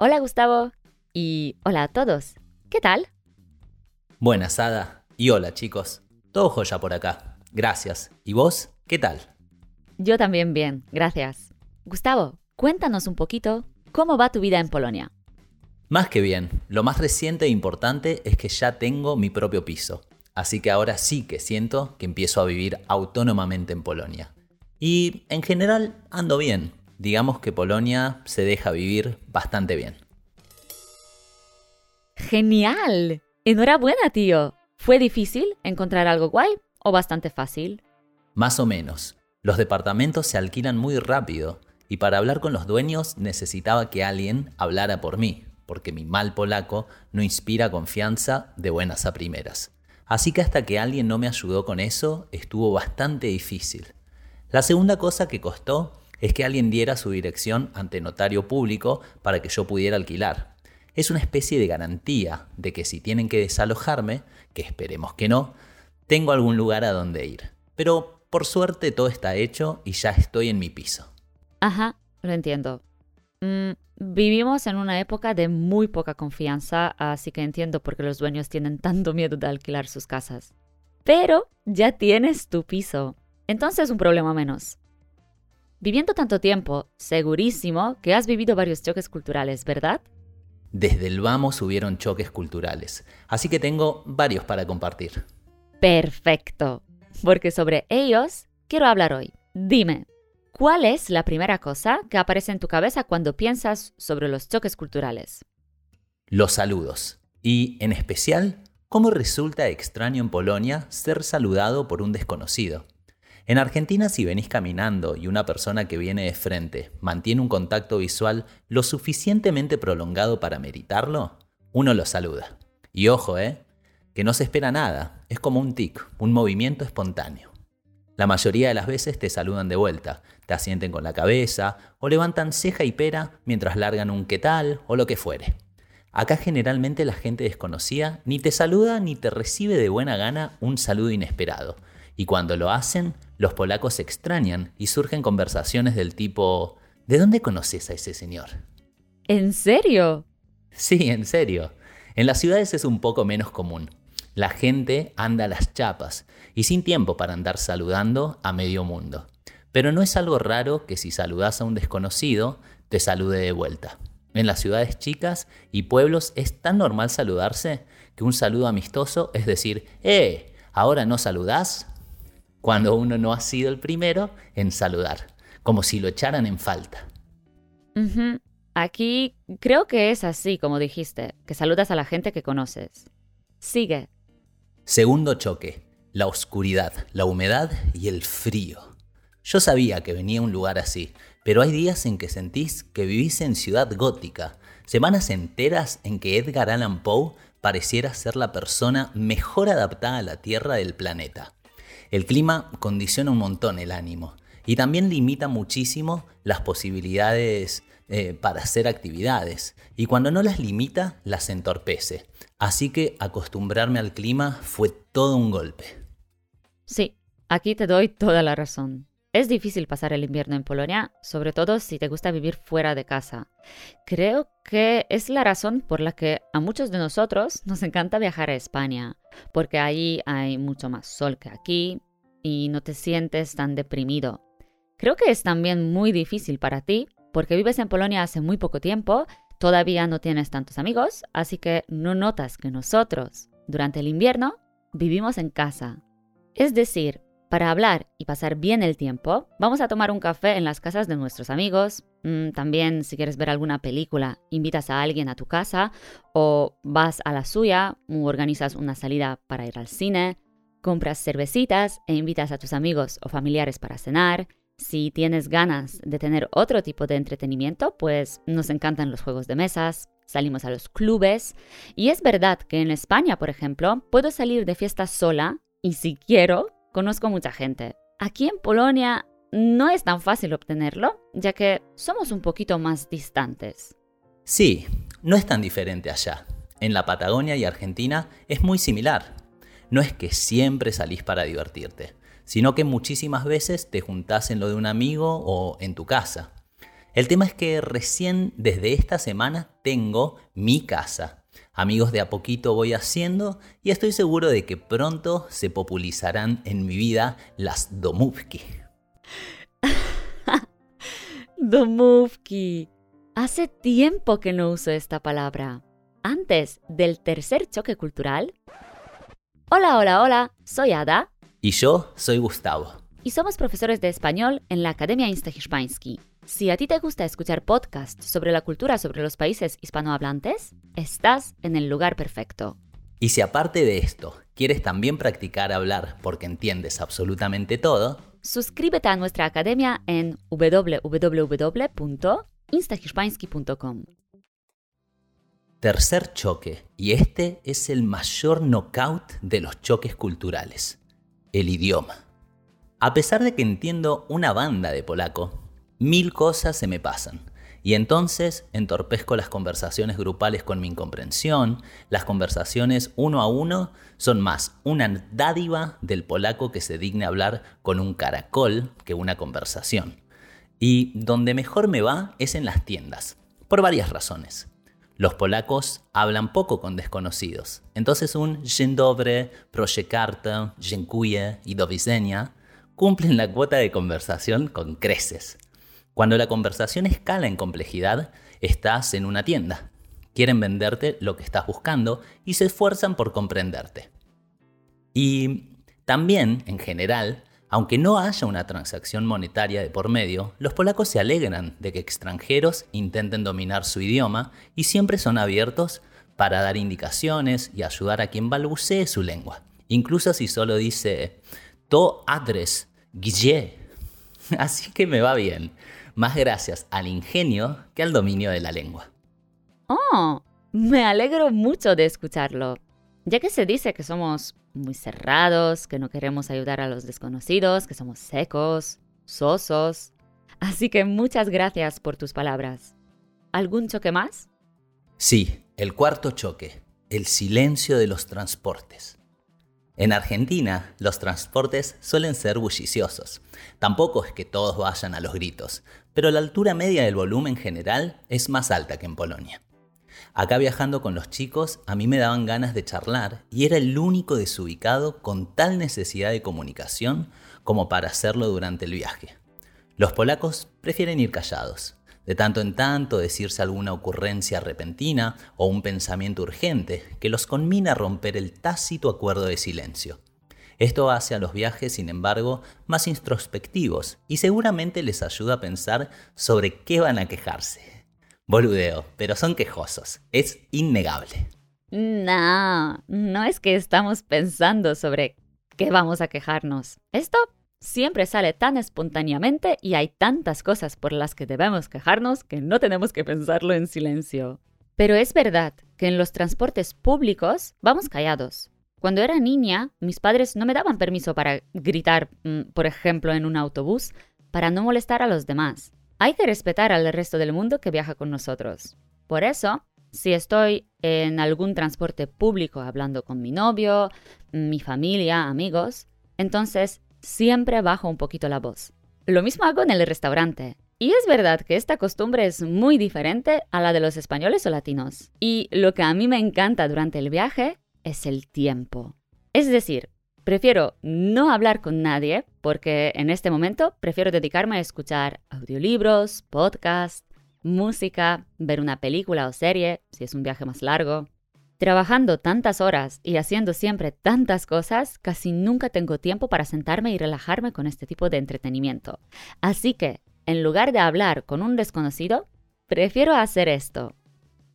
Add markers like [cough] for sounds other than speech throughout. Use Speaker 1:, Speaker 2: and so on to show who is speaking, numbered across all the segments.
Speaker 1: Hola Gustavo y hola a todos. ¿Qué tal?
Speaker 2: Buenas, Ada. Y hola, chicos. Todo joya por acá. Gracias. ¿Y vos? ¿Qué tal?
Speaker 1: Yo también bien, gracias. Gustavo, cuéntanos un poquito cómo va tu vida en Polonia.
Speaker 2: Más que bien, lo más reciente e importante es que ya tengo mi propio piso. Así que ahora sí que siento que empiezo a vivir autónomamente en Polonia. Y en general ando bien. Digamos que Polonia se deja vivir bastante bien.
Speaker 1: ¡Genial! Enhorabuena, tío. ¿Fue difícil encontrar algo guay o bastante fácil?
Speaker 2: Más o menos. Los departamentos se alquilan muy rápido y para hablar con los dueños necesitaba que alguien hablara por mí, porque mi mal polaco no inspira confianza de buenas a primeras. Así que hasta que alguien no me ayudó con eso, estuvo bastante difícil. La segunda cosa que costó es que alguien diera su dirección ante notario público para que yo pudiera alquilar. Es una especie de garantía de que si tienen que desalojarme, que esperemos que no, tengo algún lugar a donde ir. Pero por suerte todo está hecho y ya estoy en mi piso.
Speaker 1: Ajá, lo entiendo. Mm, vivimos en una época de muy poca confianza, así que entiendo por qué los dueños tienen tanto miedo de alquilar sus casas. Pero ya tienes tu piso. Entonces un problema menos. Viviendo tanto tiempo, segurísimo que has vivido varios choques culturales, ¿verdad?
Speaker 2: Desde el vamos hubieron choques culturales, así que tengo varios para compartir.
Speaker 1: Perfecto, porque sobre ellos quiero hablar hoy. Dime, ¿cuál es la primera cosa que aparece en tu cabeza cuando piensas sobre los choques culturales?
Speaker 2: Los saludos, y en especial, cómo resulta extraño en Polonia ser saludado por un desconocido. En Argentina si venís caminando y una persona que viene de frente mantiene un contacto visual lo suficientemente prolongado para meritarlo, uno lo saluda. Y ojo, ¿eh? Que no se espera nada, es como un tic, un movimiento espontáneo. La mayoría de las veces te saludan de vuelta, te asienten con la cabeza o levantan ceja y pera mientras largan un qué tal o lo que fuere. Acá generalmente la gente desconocida ni te saluda ni te recibe de buena gana un saludo inesperado. Y cuando lo hacen, los polacos se extrañan y surgen conversaciones del tipo, ¿de dónde conoces a ese señor?
Speaker 1: ¿En serio?
Speaker 2: Sí, en serio. En las ciudades es un poco menos común. La gente anda a las chapas y sin tiempo para andar saludando a medio mundo. Pero no es algo raro que si saludas a un desconocido, te salude de vuelta. En las ciudades chicas y pueblos es tan normal saludarse que un saludo amistoso es decir, ¡eh! ¿Ahora no saludás? Cuando uno no ha sido el primero en saludar, como si lo echaran en falta.
Speaker 1: Aquí creo que es así, como dijiste, que saludas a la gente que conoces. Sigue.
Speaker 2: Segundo choque, la oscuridad, la humedad y el frío. Yo sabía que venía a un lugar así, pero hay días en que sentís que vivís en ciudad gótica, semanas enteras en que Edgar Allan Poe pareciera ser la persona mejor adaptada a la Tierra del planeta. El clima condiciona un montón el ánimo y también limita muchísimo las posibilidades eh, para hacer actividades. Y cuando no las limita, las entorpece. Así que acostumbrarme al clima fue todo un golpe.
Speaker 1: Sí, aquí te doy toda la razón. Es difícil pasar el invierno en Polonia, sobre todo si te gusta vivir fuera de casa. Creo que es la razón por la que a muchos de nosotros nos encanta viajar a España, porque ahí hay mucho más sol que aquí y no te sientes tan deprimido. Creo que es también muy difícil para ti, porque vives en Polonia hace muy poco tiempo, todavía no tienes tantos amigos, así que no notas que nosotros, durante el invierno, vivimos en casa. Es decir, para hablar y pasar bien el tiempo, vamos a tomar un café en las casas de nuestros amigos. Mm, también, si quieres ver alguna película, invitas a alguien a tu casa o vas a la suya organizas una salida para ir al cine. Compras cervecitas e invitas a tus amigos o familiares para cenar. Si tienes ganas de tener otro tipo de entretenimiento, pues nos encantan los juegos de mesas, salimos a los clubes. Y es verdad que en España, por ejemplo, puedo salir de fiesta sola y si quiero, conozco mucha gente. Aquí en Polonia no es tan fácil obtenerlo, ya que somos un poquito más distantes.
Speaker 2: Sí, no es tan diferente allá. En la Patagonia y Argentina es muy similar. No es que siempre salís para divertirte, sino que muchísimas veces te juntás en lo de un amigo o en tu casa. El tema es que recién desde esta semana tengo mi casa. Amigos de a poquito voy haciendo y estoy seguro de que pronto se popularizarán en mi vida las domuvki. [laughs]
Speaker 1: domuvki. Hace tiempo que no uso esta palabra. Antes del tercer choque cultural. Hola, hola, hola, soy Ada.
Speaker 2: Y yo soy Gustavo.
Speaker 1: Y somos profesores de español en la Academia Insta-Hispánsky. Si a ti te gusta escuchar podcasts sobre la cultura sobre los países hispanohablantes, estás en el lugar perfecto.
Speaker 2: Y si aparte de esto quieres también practicar hablar porque entiendes absolutamente todo,
Speaker 1: suscríbete a nuestra academia en www instahispansky.com.
Speaker 2: Tercer choque, y este es el mayor knockout de los choques culturales, el idioma. A pesar de que entiendo una banda de polaco, mil cosas se me pasan. Y entonces entorpezco las conversaciones grupales con mi incomprensión, las conversaciones uno a uno son más una dádiva del polaco que se digne hablar con un caracol que una conversación. Y donde mejor me va es en las tiendas, por varias razones. Los polacos hablan poco con desconocidos, entonces un dzień dobry, proszę y do cumplen la cuota de conversación con creces. Cuando la conversación escala en complejidad, estás en una tienda. Quieren venderte lo que estás buscando y se esfuerzan por comprenderte. Y también, en general, aunque no haya una transacción monetaria de por medio, los polacos se alegran de que extranjeros intenten dominar su idioma y siempre son abiertos para dar indicaciones y ayudar a quien balbucee su lengua. Incluso si solo dice to adres gdzie. [laughs] Así que me va bien, más gracias al ingenio que al dominio de la lengua.
Speaker 1: Oh, me alegro mucho de escucharlo, ya que se dice que somos muy cerrados, que no queremos ayudar a los desconocidos, que somos secos, sosos. Así que muchas gracias por tus palabras. ¿Algún choque más?
Speaker 2: Sí, el cuarto choque, el silencio de los transportes. En Argentina, los transportes suelen ser bulliciosos. Tampoco es que todos vayan a los gritos, pero la altura media del volumen general es más alta que en Polonia. Acá viajando con los chicos, a mí me daban ganas de charlar y era el único desubicado con tal necesidad de comunicación como para hacerlo durante el viaje. Los polacos prefieren ir callados, de tanto en tanto decirse alguna ocurrencia repentina o un pensamiento urgente que los conmina a romper el tácito acuerdo de silencio. Esto hace a los viajes, sin embargo, más introspectivos y seguramente les ayuda a pensar sobre qué van a quejarse. Boludeo, pero son quejosos. Es innegable.
Speaker 1: No, no es que estamos pensando sobre qué vamos a quejarnos. Esto siempre sale tan espontáneamente y hay tantas cosas por las que debemos quejarnos que no tenemos que pensarlo en silencio. Pero es verdad que en los transportes públicos vamos callados. Cuando era niña, mis padres no me daban permiso para gritar, mm, por ejemplo, en un autobús, para no molestar a los demás. Hay que respetar al resto del mundo que viaja con nosotros. Por eso, si estoy en algún transporte público hablando con mi novio, mi familia, amigos, entonces siempre bajo un poquito la voz. Lo mismo hago en el restaurante. Y es verdad que esta costumbre es muy diferente a la de los españoles o latinos. Y lo que a mí me encanta durante el viaje es el tiempo. Es decir, Prefiero no hablar con nadie porque en este momento prefiero dedicarme a escuchar audiolibros, podcasts, música, ver una película o serie si es un viaje más largo. Trabajando tantas horas y haciendo siempre tantas cosas, casi nunca tengo tiempo para sentarme y relajarme con este tipo de entretenimiento. Así que, en lugar de hablar con un desconocido, prefiero hacer esto.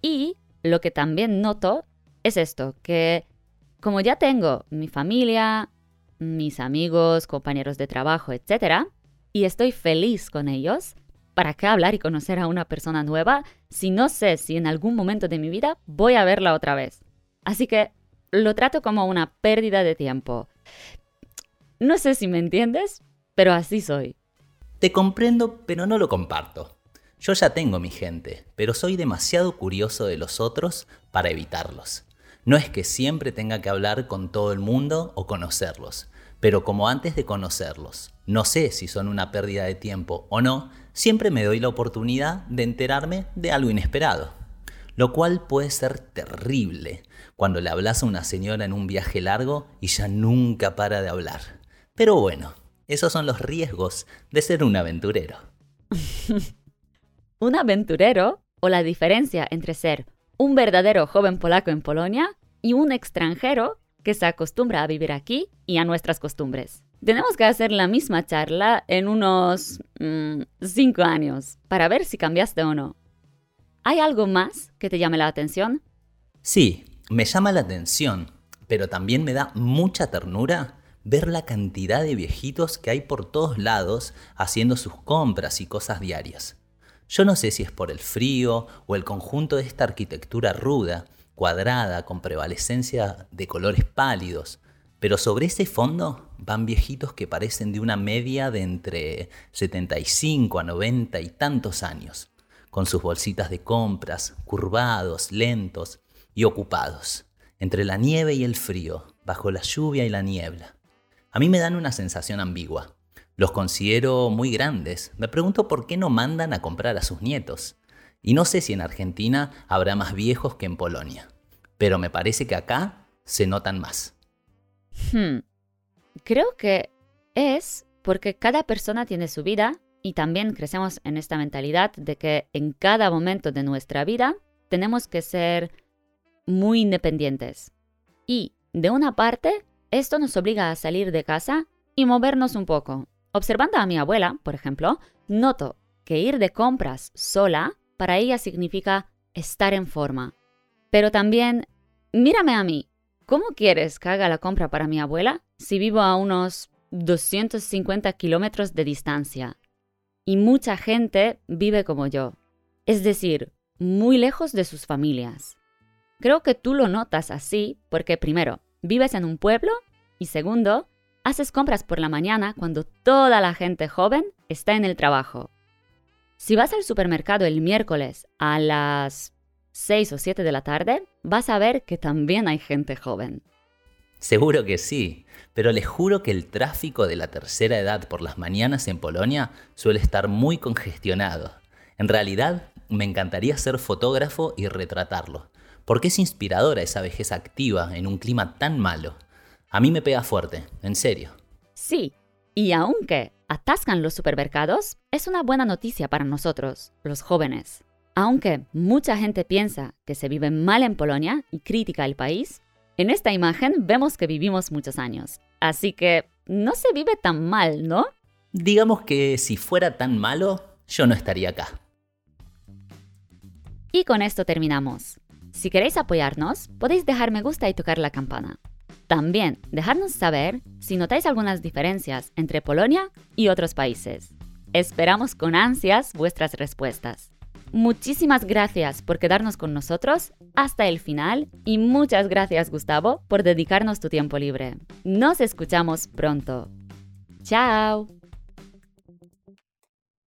Speaker 1: Y lo que también noto es esto, que como ya tengo mi familia, mis amigos, compañeros de trabajo, etc., y estoy feliz con ellos, ¿para qué hablar y conocer a una persona nueva si no sé si en algún momento de mi vida voy a verla otra vez? Así que lo trato como una pérdida de tiempo. No sé si me entiendes, pero así soy.
Speaker 2: Te comprendo, pero no lo comparto. Yo ya tengo mi gente, pero soy demasiado curioso de los otros para evitarlos. No es que siempre tenga que hablar con todo el mundo o conocerlos, pero como antes de conocerlos, no sé si son una pérdida de tiempo o no, siempre me doy la oportunidad de enterarme de algo inesperado, lo cual puede ser terrible cuando le hablas a una señora en un viaje largo y ya nunca para de hablar. Pero bueno, esos son los riesgos de ser un aventurero. [laughs]
Speaker 1: un aventurero o la diferencia entre ser un verdadero joven polaco en Polonia y un extranjero que se acostumbra a vivir aquí y a nuestras costumbres. Tenemos que hacer la misma charla en unos 5 mm, años para ver si cambiaste o no. ¿Hay algo más que te llame la atención?
Speaker 2: Sí, me llama la atención, pero también me da mucha ternura ver la cantidad de viejitos que hay por todos lados haciendo sus compras y cosas diarias. Yo no sé si es por el frío o el conjunto de esta arquitectura ruda, cuadrada, con prevalecencia de colores pálidos, pero sobre ese fondo van viejitos que parecen de una media de entre 75 a 90 y tantos años, con sus bolsitas de compras, curvados, lentos y ocupados, entre la nieve y el frío, bajo la lluvia y la niebla. A mí me dan una sensación ambigua. Los considero muy grandes. Me pregunto por qué no mandan a comprar a sus nietos. Y no sé si en Argentina habrá más viejos que en Polonia. Pero me parece que acá se notan más.
Speaker 1: Hmm. Creo que es porque cada persona tiene su vida y también crecemos en esta mentalidad de que en cada momento de nuestra vida tenemos que ser muy independientes. Y, de una parte, esto nos obliga a salir de casa y movernos un poco. Observando a mi abuela, por ejemplo, noto que ir de compras sola para ella significa estar en forma. Pero también, mírame a mí, ¿cómo quieres que haga la compra para mi abuela si vivo a unos 250 kilómetros de distancia? Y mucha gente vive como yo, es decir, muy lejos de sus familias. Creo que tú lo notas así porque primero, vives en un pueblo y segundo, haces compras por la mañana cuando toda la gente joven está en el trabajo. Si vas al supermercado el miércoles a las 6 o 7 de la tarde, vas a ver que también hay gente joven.
Speaker 2: Seguro que sí, pero les juro que el tráfico de la tercera edad por las mañanas en Polonia suele estar muy congestionado. En realidad, me encantaría ser fotógrafo y retratarlo, porque es inspiradora esa vejez activa en un clima tan malo. A mí me pega fuerte, en serio.
Speaker 1: Sí, y aunque atascan los supermercados, es una buena noticia para nosotros, los jóvenes. Aunque mucha gente piensa que se vive mal en Polonia y critica el país, en esta imagen vemos que vivimos muchos años. Así que no se vive tan mal, ¿no?
Speaker 2: Digamos que si fuera tan malo, yo no estaría acá.
Speaker 1: Y con esto terminamos. Si queréis apoyarnos, podéis dejar me gusta y tocar la campana. También dejarnos saber si notáis algunas diferencias entre Polonia y otros países. Esperamos con ansias vuestras respuestas. Muchísimas gracias por quedarnos con nosotros hasta el final y muchas gracias Gustavo por dedicarnos tu tiempo libre. Nos escuchamos pronto. Chao.